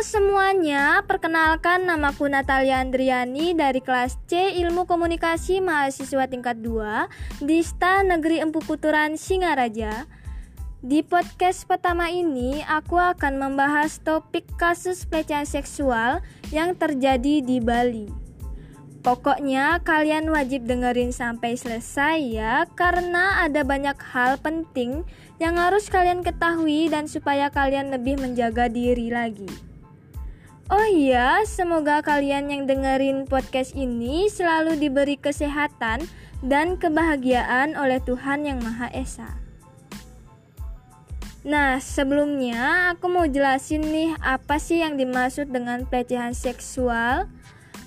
Semuanya, perkenalkan namaku Natalia Andriani dari kelas C Ilmu Komunikasi Mahasiswa tingkat 2 di STA Negeri Empu Kuturan Singaraja. Di podcast pertama ini, aku akan membahas topik kasus pelecehan seksual yang terjadi di Bali. Pokoknya kalian wajib dengerin sampai selesai ya, karena ada banyak hal penting yang harus kalian ketahui dan supaya kalian lebih menjaga diri lagi. Oh iya, semoga kalian yang dengerin podcast ini selalu diberi kesehatan dan kebahagiaan oleh Tuhan Yang Maha Esa. Nah, sebelumnya aku mau jelasin nih apa sih yang dimaksud dengan pelecehan seksual.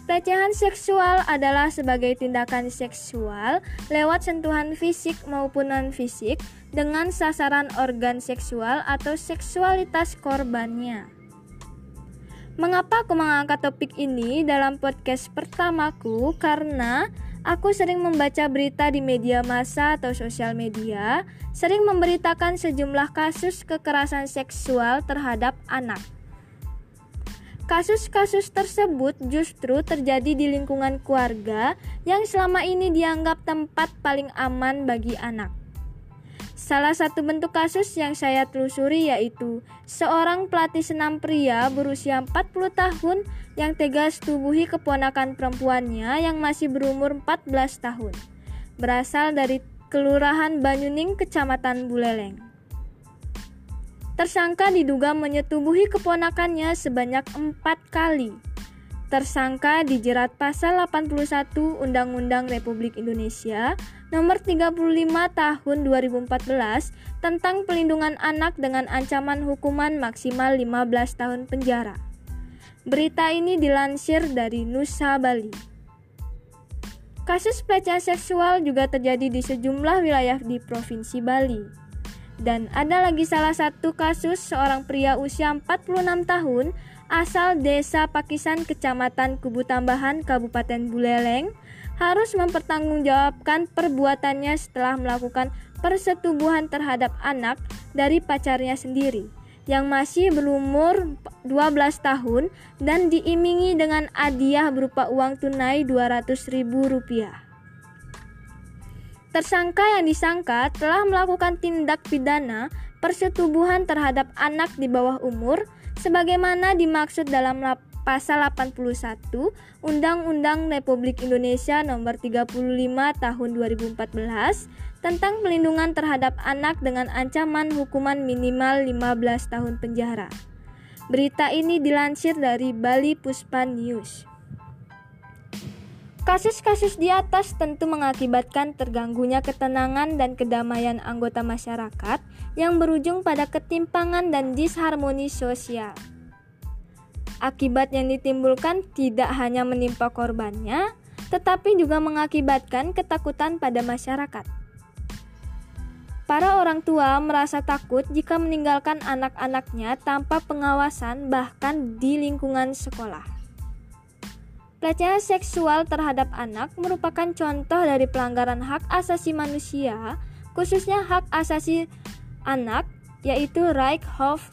Pelecehan seksual adalah sebagai tindakan seksual lewat sentuhan fisik maupun non-fisik dengan sasaran organ seksual atau seksualitas korbannya. Mengapa aku mengangkat topik ini dalam podcast pertamaku? Karena aku sering membaca berita di media massa atau sosial media, sering memberitakan sejumlah kasus kekerasan seksual terhadap anak. Kasus-kasus tersebut justru terjadi di lingkungan keluarga yang selama ini dianggap tempat paling aman bagi anak. Salah satu bentuk kasus yang saya telusuri yaitu seorang pelatih senam pria berusia 40 tahun yang tegas tubuhi keponakan perempuannya yang masih berumur 14 tahun. Berasal dari Kelurahan Banyuning, Kecamatan Buleleng. Tersangka diduga menyetubuhi keponakannya sebanyak empat kali. Tersangka dijerat pasal 81 Undang-Undang Republik Indonesia nomor 35 tahun 2014 tentang pelindungan anak dengan ancaman hukuman maksimal 15 tahun penjara. Berita ini dilansir dari Nusa Bali. Kasus pelecehan seksual juga terjadi di sejumlah wilayah di Provinsi Bali. Dan ada lagi salah satu kasus seorang pria usia 46 tahun asal desa Pakisan Kecamatan Kubu Tambahan Kabupaten Buleleng harus mempertanggungjawabkan perbuatannya setelah melakukan persetubuhan terhadap anak dari pacarnya sendiri yang masih berumur 12 tahun dan diimingi dengan hadiah berupa uang tunai Rp200.000. Tersangka yang disangka telah melakukan tindak pidana persetubuhan terhadap anak di bawah umur sebagaimana dimaksud dalam pasal 81 Undang-Undang Republik Indonesia Nomor 35 Tahun 2014 tentang pelindungan terhadap anak dengan ancaman hukuman minimal 15 tahun penjara. Berita ini dilansir dari Bali Puspan News. Kasus-kasus di atas tentu mengakibatkan terganggunya ketenangan dan kedamaian anggota masyarakat yang berujung pada ketimpangan dan disharmoni sosial. Akibat yang ditimbulkan tidak hanya menimpa korbannya, tetapi juga mengakibatkan ketakutan pada masyarakat. Para orang tua merasa takut jika meninggalkan anak-anaknya tanpa pengawasan, bahkan di lingkungan sekolah. Pelecehan seksual terhadap anak merupakan contoh dari pelanggaran hak asasi manusia, khususnya hak asasi anak, yaitu right of.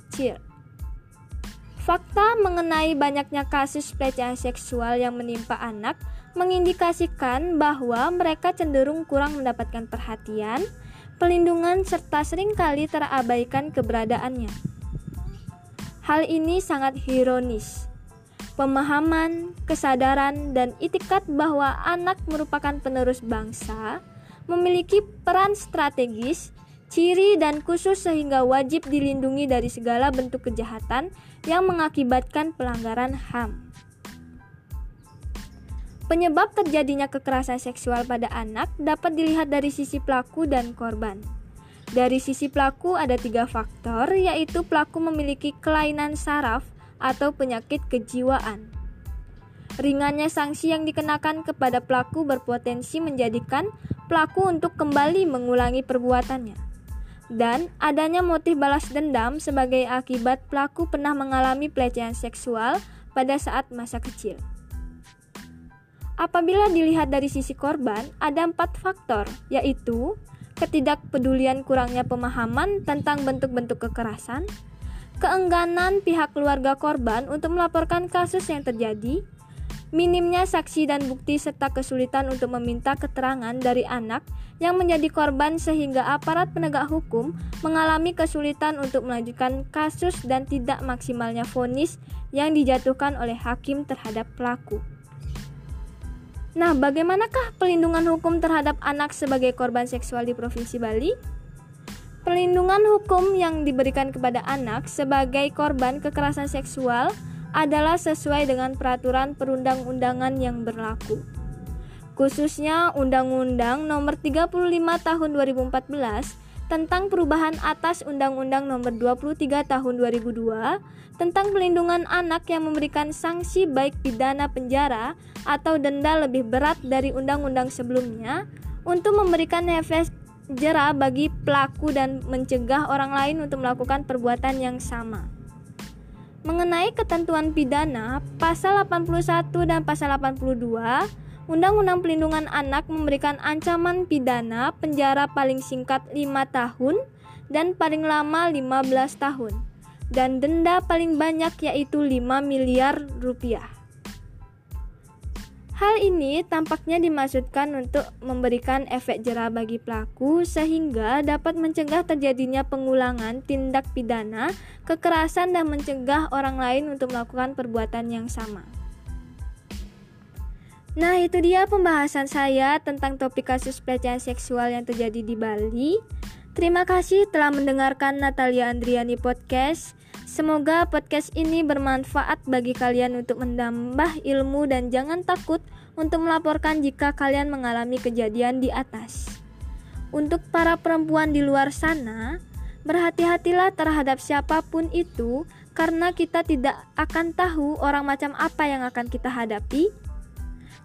Fakta mengenai banyaknya kasus pelecehan seksual yang menimpa anak mengindikasikan bahwa mereka cenderung kurang mendapatkan perhatian, pelindungan, serta sering kali terabaikan keberadaannya. Hal ini sangat ironis pemahaman, kesadaran, dan itikat bahwa anak merupakan penerus bangsa memiliki peran strategis, ciri, dan khusus sehingga wajib dilindungi dari segala bentuk kejahatan yang mengakibatkan pelanggaran HAM. Penyebab terjadinya kekerasan seksual pada anak dapat dilihat dari sisi pelaku dan korban. Dari sisi pelaku ada tiga faktor, yaitu pelaku memiliki kelainan saraf, atau penyakit kejiwaan. Ringannya sanksi yang dikenakan kepada pelaku berpotensi menjadikan pelaku untuk kembali mengulangi perbuatannya. Dan adanya motif balas dendam sebagai akibat pelaku pernah mengalami pelecehan seksual pada saat masa kecil. Apabila dilihat dari sisi korban, ada empat faktor, yaitu ketidakpedulian kurangnya pemahaman tentang bentuk-bentuk kekerasan, keengganan pihak keluarga korban untuk melaporkan kasus yang terjadi, minimnya saksi dan bukti serta kesulitan untuk meminta keterangan dari anak yang menjadi korban sehingga aparat penegak hukum mengalami kesulitan untuk melanjutkan kasus dan tidak maksimalnya vonis yang dijatuhkan oleh hakim terhadap pelaku. Nah, bagaimanakah pelindungan hukum terhadap anak sebagai korban seksual di Provinsi Bali? Perlindungan hukum yang diberikan kepada anak sebagai korban kekerasan seksual adalah sesuai dengan peraturan perundang-undangan yang berlaku. Khususnya Undang-Undang Nomor 35 Tahun 2014 tentang perubahan atas Undang-Undang Nomor 23 Tahun 2002 tentang pelindungan anak yang memberikan sanksi baik pidana penjara atau denda lebih berat dari undang-undang sebelumnya untuk memberikan efek jera bagi pelaku dan mencegah orang lain untuk melakukan perbuatan yang sama. Mengenai ketentuan pidana, pasal 81 dan pasal 82 Undang-Undang Pelindungan Anak memberikan ancaman pidana penjara paling singkat 5 tahun dan paling lama 15 tahun dan denda paling banyak yaitu 5 miliar rupiah. Hal ini tampaknya dimaksudkan untuk memberikan efek jerah bagi pelaku sehingga dapat mencegah terjadinya pengulangan tindak pidana, kekerasan dan mencegah orang lain untuk melakukan perbuatan yang sama. Nah, itu dia pembahasan saya tentang topik kasus pelecehan seksual yang terjadi di Bali. Terima kasih telah mendengarkan Natalia Andriani Podcast. Semoga podcast ini bermanfaat bagi kalian untuk menambah ilmu dan jangan takut untuk melaporkan jika kalian mengalami kejadian di atas. Untuk para perempuan di luar sana, berhati-hatilah terhadap siapa pun itu karena kita tidak akan tahu orang macam apa yang akan kita hadapi.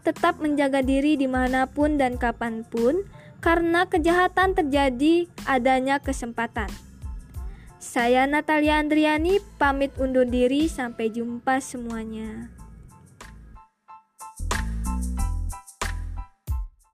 Tetap menjaga diri di mana pun dan kapan pun karena kejahatan terjadi adanya kesempatan. Saya Natalia Andriani pamit undur diri sampai jumpa semuanya.